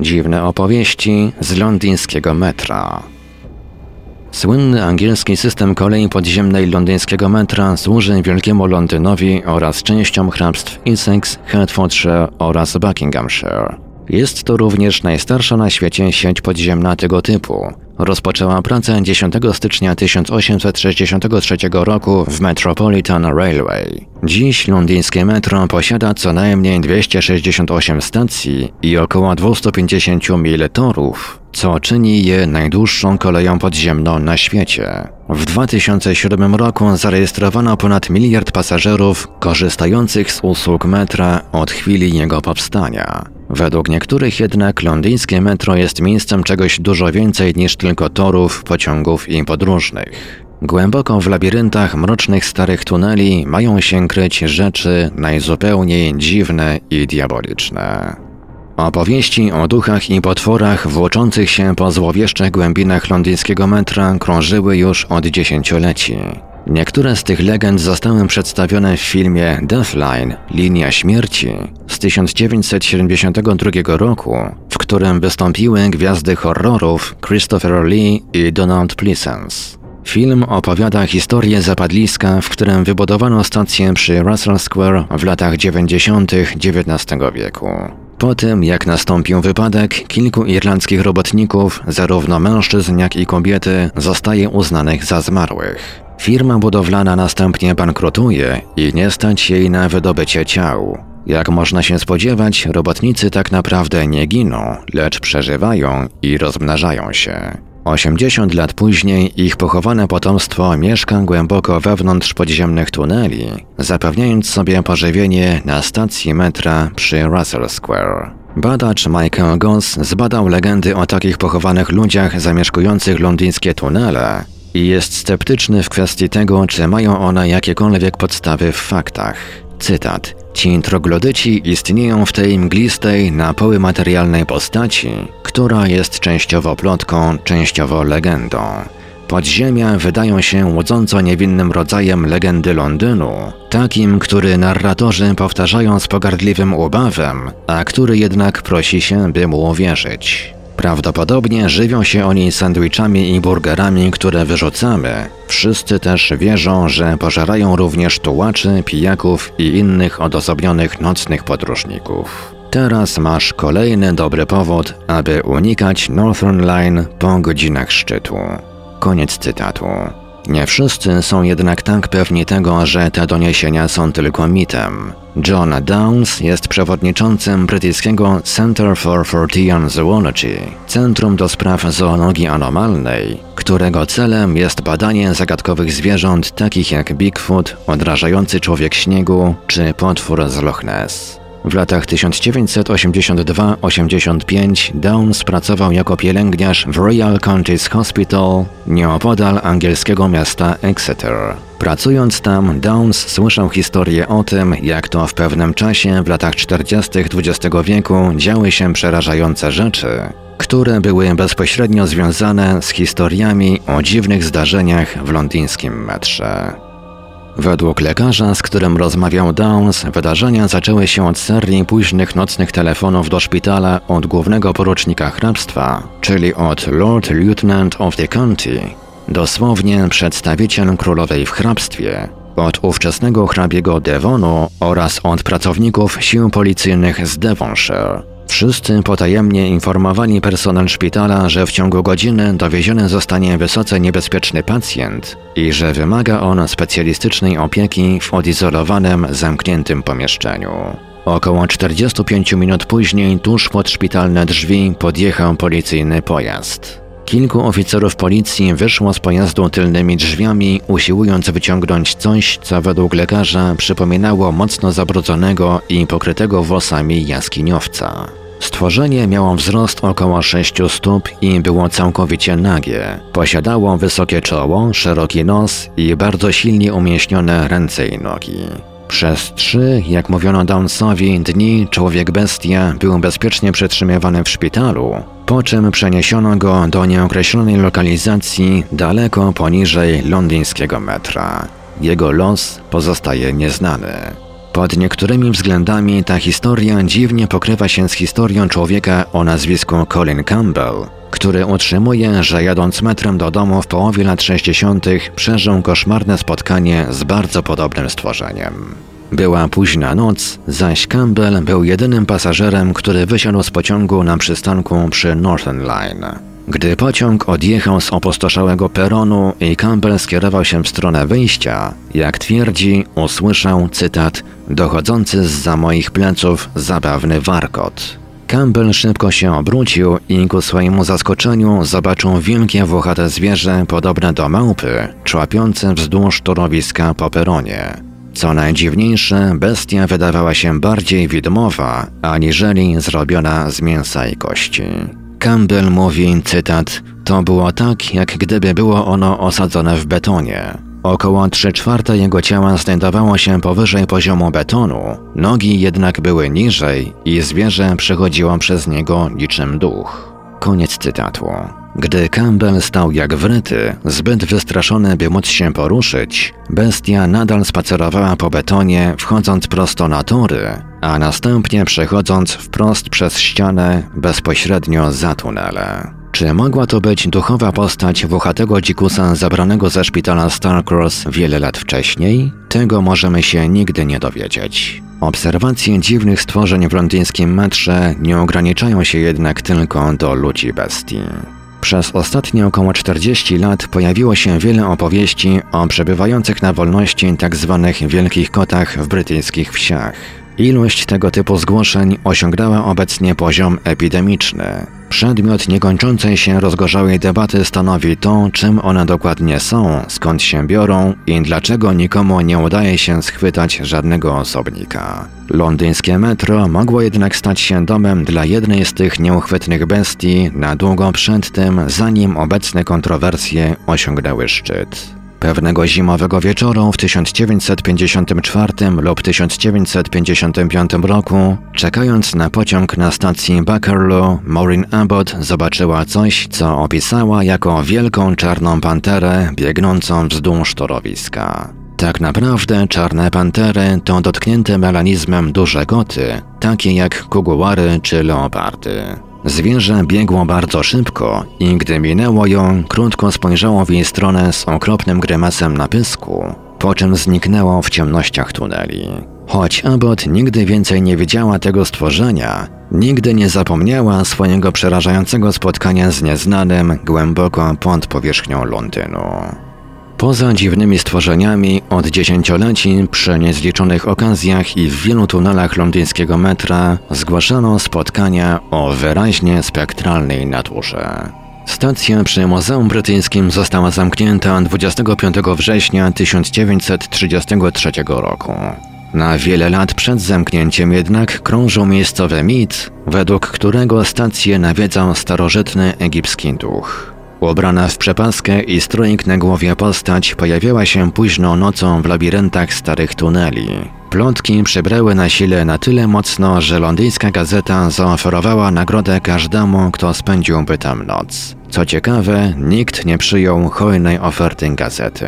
Dziwne opowieści z londyńskiego metra. Słynny angielski system kolei podziemnej londyńskiego metra służy Wielkiemu Londynowi oraz częściom hrabstw Essex, Hertfordshire oraz Buckinghamshire. Jest to również najstarsza na świecie sieć podziemna tego typu. Rozpoczęła pracę 10 stycznia 1863 roku w Metropolitan Railway. Dziś londyńskie metro posiada co najmniej 268 stacji i około 250 mil torów, co czyni je najdłuższą koleją podziemną na świecie. W 2007 roku zarejestrowano ponad miliard pasażerów korzystających z usług metra od chwili jego powstania. Według niektórych jednak londyńskie metro jest miejscem czegoś dużo więcej niż tylko torów, pociągów i podróżnych. Głęboko w labiryntach mrocznych starych tuneli mają się kryć rzeczy najzupełniej dziwne i diaboliczne. Opowieści o duchach i potworach włóczących się po złowieszczych głębinach londyńskiego metra krążyły już od dziesięcioleci. Niektóre z tych legend zostały przedstawione w filmie Deathline – Linia Śmierci z 1972 roku, w którym wystąpiły gwiazdy horrorów Christopher Lee i Donald Pleasence. Film opowiada historię zapadliska, w którym wybudowano stację przy Russell Square w latach 90. XIX wieku. Po tym, jak nastąpił wypadek, kilku irlandzkich robotników, zarówno mężczyzn jak i kobiety, zostaje uznanych za zmarłych. Firma budowlana następnie bankrutuje i nie stać jej na wydobycie ciał. Jak można się spodziewać, robotnicy tak naprawdę nie giną, lecz przeżywają i rozmnażają się. 80 lat później ich pochowane potomstwo mieszka głęboko wewnątrz podziemnych tuneli, zapewniając sobie pożywienie na stacji metra przy Russell Square. Badacz Michael Goss zbadał legendy o takich pochowanych ludziach zamieszkujących londyńskie tunele i jest sceptyczny w kwestii tego, czy mają one jakiekolwiek podstawy w faktach. Cytat. Ci troglodyci istnieją w tej mglistej, na poły materialnej postaci, która jest częściowo plotką, częściowo legendą. Podziemia wydają się łudząco niewinnym rodzajem legendy Londynu, takim, który narratorzy powtarzają z pogardliwym ubawem, a który jednak prosi się, by mu uwierzyć. Prawdopodobnie żywią się oni sandwichami i burgerami, które wyrzucamy. Wszyscy też wierzą, że pożerają również tułaczy, pijaków i innych odosobnionych nocnych podróżników. Teraz masz kolejny dobry powód, aby unikać Northern Line po godzinach szczytu. Koniec cytatu. Nie wszyscy są jednak tak pewni tego, że te doniesienia są tylko mitem. John Downs jest przewodniczącym brytyjskiego Center for Fortean Zoology, Centrum do Spraw Zoologii Anomalnej, którego celem jest badanie zagadkowych zwierząt takich jak Bigfoot, odrażający człowiek śniegu czy potwór z Loch Ness. W latach 1982-85 Downs pracował jako pielęgniarz w Royal Counties Hospital nieopodal angielskiego miasta Exeter. Pracując tam, Downs słyszał historię o tym, jak to w pewnym czasie w latach 40. XX wieku działy się przerażające rzeczy, które były bezpośrednio związane z historiami o dziwnych zdarzeniach w londyńskim metrze. Według lekarza, z którym rozmawiał Downs, wydarzenia zaczęły się od serii późnych nocnych telefonów do szpitala od głównego porucznika hrabstwa, czyli od Lord Lieutenant of the County, dosłownie przedstawiciel królowej w hrabstwie, od ówczesnego hrabiego Devonu oraz od pracowników sił policyjnych z Devonshire. Wszyscy potajemnie informowali personel szpitala, że w ciągu godziny dowieziony zostanie wysoce niebezpieczny pacjent i że wymaga on specjalistycznej opieki w odizolowanym, zamkniętym pomieszczeniu. Około 45 minut później, tuż pod szpitalne drzwi, podjechał policyjny pojazd. Kilku oficerów policji wyszło z pojazdu tylnymi drzwiami, usiłując wyciągnąć coś, co według lekarza przypominało mocno zabrudzonego i pokrytego włosami jaskiniowca. Stworzenie miało wzrost około 6 stóp i było całkowicie nagie. Posiadało wysokie czoło, szeroki nos i bardzo silnie umieśnione ręce i nogi. Przez trzy, jak mówiono Downsowi, dni człowiek bestia był bezpiecznie przetrzymywany w szpitalu, po czym przeniesiono go do nieokreślonej lokalizacji daleko poniżej londyńskiego metra. Jego los pozostaje nieznany. Pod niektórymi względami ta historia dziwnie pokrywa się z historią człowieka o nazwisku Colin Campbell, który utrzymuje, że jadąc metrem do domu w połowie lat 60. przeżył koszmarne spotkanie z bardzo podobnym stworzeniem. Była późna noc, zaś Campbell był jedynym pasażerem, który wysiadł z pociągu na przystanku przy Northern Line. Gdy pociąg odjechał z opustoszałego peronu i Campbell skierował się w stronę wyjścia, jak twierdzi, usłyszał, cytat, dochodzący z za moich pleców zabawny warkot. Campbell szybko się obrócił i ku swojemu zaskoczeniu zobaczył wielkie włochate zwierzę podobne do małpy, człapiące wzdłuż torowiska po peronie. Co najdziwniejsze, bestia wydawała się bardziej widmowa, aniżeli zrobiona z mięsa i kości. Campbell mówi, cytat, to było tak, jak gdyby było ono osadzone w betonie. Około 3 czwarte jego ciała znajdowało się powyżej poziomu betonu, nogi jednak były niżej i zwierzę przechodziło przez niego niczym duch. Koniec cytatu. Gdy Campbell stał jak wryty, zbyt wystraszony by móc się poruszyć, bestia nadal spacerowała po betonie, wchodząc prosto na tory, a następnie przechodząc wprost przez ścianę bezpośrednio za tunele. Czy mogła to być duchowa postać włochatego dzikusa zabranego ze szpitala Starcross wiele lat wcześniej? Tego możemy się nigdy nie dowiedzieć. Obserwacje dziwnych stworzeń w londyńskim metrze nie ograniczają się jednak tylko do ludzi bestii. Przez ostatnie około 40 lat pojawiło się wiele opowieści o przebywających na wolności tzw. Tak wielkich kotach w brytyjskich wsiach. Ilość tego typu zgłoszeń osiągnęła obecnie poziom epidemiczny. Przedmiot niekończącej się rozgorzałej debaty stanowi to, czym one dokładnie są, skąd się biorą i dlaczego nikomu nie udaje się schwytać żadnego osobnika. Londyńskie metro mogło jednak stać się domem dla jednej z tych nieuchwytnych bestii na długo przed tym, zanim obecne kontrowersje osiągnęły szczyt. Pewnego zimowego wieczoru w 1954 lub 1955 roku, czekając na pociąg na stacji Buckerloo, Maureen Abbott zobaczyła coś, co opisała jako wielką czarną panterę biegnącą wzdłuż torowiska. Tak naprawdę czarne pantery to dotknięte melanizmem duże koty, takie jak kugułary czy leopardy. Zwierzę biegło bardzo szybko i gdy minęło ją, krótko spojrzało w jej stronę z okropnym grymasem na pysku, po czym zniknęło w ciemnościach tuneli. Choć Abbott nigdy więcej nie widziała tego stworzenia, nigdy nie zapomniała swojego przerażającego spotkania z nieznanym głęboko pod powierzchnią Londynu. Poza dziwnymi stworzeniami, od dziesięcioleci przy niezliczonych okazjach i w wielu tunelach londyńskiego metra zgłaszano spotkania o wyraźnie spektralnej naturze. Stacja przy Muzeum Brytyjskim została zamknięta 25 września 1933 roku. Na wiele lat przed zamknięciem jednak krążył miejscowy mit, według którego stację nawiedzał starożytny egipski duch. Ubrana w przepaskę i stroik na głowie postać pojawiała się późną nocą w labiryntach starych tuneli. Plotki przybrały na sile na tyle mocno, że londyńska gazeta zaoferowała nagrodę każdemu, kto spędziłby tam noc. Co ciekawe, nikt nie przyjął hojnej oferty gazety.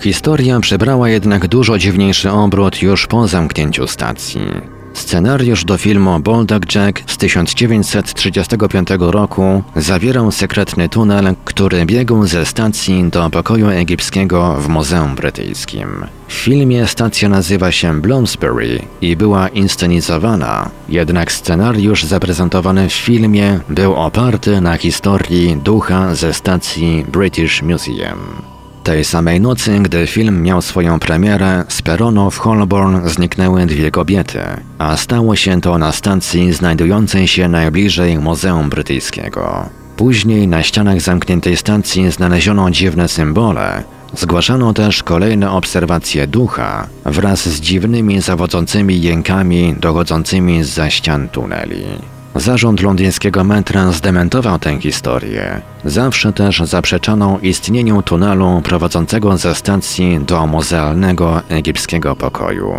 Historia przybrała jednak dużo dziwniejszy obrót już po zamknięciu stacji. Scenariusz do filmu Boldak Jack z 1935 roku zawierał sekretny tunel, który biegł ze stacji do pokoju egipskiego w Muzeum Brytyjskim. W filmie stacja nazywa się Bloomsbury i była inscenizowana, jednak scenariusz zaprezentowany w filmie był oparty na historii ducha ze stacji British Museum. Tej samej nocy, gdy film miał swoją premierę, z peronu w Holborn zniknęły dwie kobiety, a stało się to na stacji znajdującej się najbliżej Muzeum Brytyjskiego. Później na ścianach zamkniętej stacji znaleziono dziwne symbole. Zgłaszano też kolejne obserwacje ducha wraz z dziwnymi zawodzącymi jękami dochodzącymi z ścian tuneli. Zarząd londyńskiego metra zdementował tę historię. Zawsze też zaprzeczano istnieniu tunelu prowadzącego ze stacji do muzealnego egipskiego pokoju.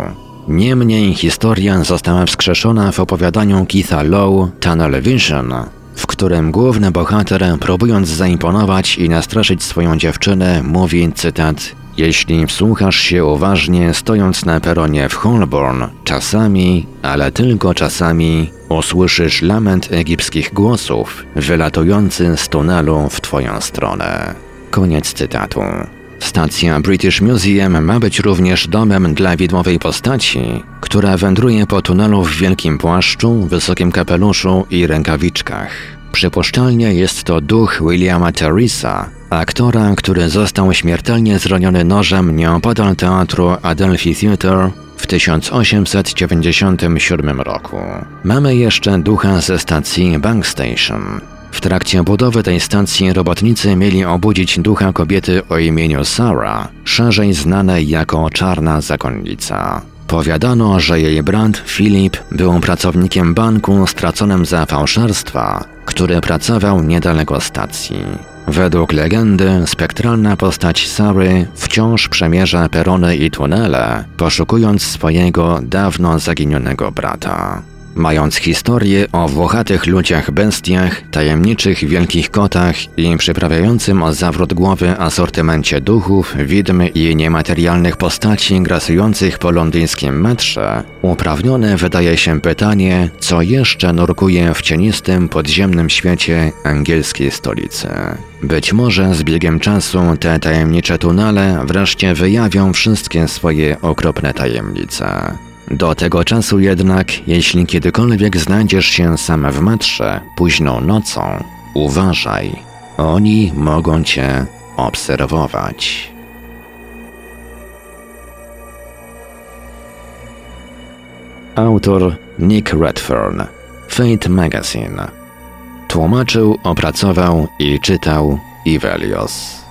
Niemniej historia została wskrzeszona w opowiadaniu Keitha Lowe Tunnel Vision, w którym główny bohater, próbując zaimponować i nastraszyć swoją dziewczynę, mówi cytat Jeśli wsłuchasz się uważnie stojąc na peronie w Holborn, czasami, ale tylko czasami, usłyszysz lament egipskich głosów wylatujący z tunelu w twoją stronę. Koniec cytatu. Stacja British Museum ma być również domem dla widmowej postaci, która wędruje po tunelu w wielkim płaszczu, wysokim kapeluszu i rękawiczkach. Przypuszczalnie jest to duch Williama Teresa, aktora, który został śmiertelnie zraniony nożem nieopodal teatru Adelphi Theatre w 1897 roku. Mamy jeszcze ducha ze stacji Bank Station. W trakcie budowy tej stacji robotnicy mieli obudzić ducha kobiety o imieniu Sarah, szerzej znanej jako Czarna Zakonnica. Powiadano, że jej brat Filip był pracownikiem banku straconym za fałszerstwa, który pracował niedaleko stacji. Według legendy spektralna postać Sary wciąż przemierza perony i tunele, poszukując swojego dawno zaginionego brata. Mając historię o włochatych ludziach bestiach, tajemniczych wielkich kotach i przyprawiającym o zawrót głowy asortymencie duchów, widm i niematerialnych postaci grasujących po londyńskim metrze, uprawnione wydaje się pytanie, co jeszcze nurkuje w cienistym podziemnym świecie angielskiej stolicy. Być może z biegiem czasu te tajemnicze tunele wreszcie wyjawią wszystkie swoje okropne tajemnice. Do tego czasu jednak, jeśli kiedykolwiek znajdziesz się sam w metrze późną nocą, uważaj. Oni mogą cię obserwować. Autor Nick Redfern, Fate Magazine. Tłumaczył, opracował i czytał Ivelios.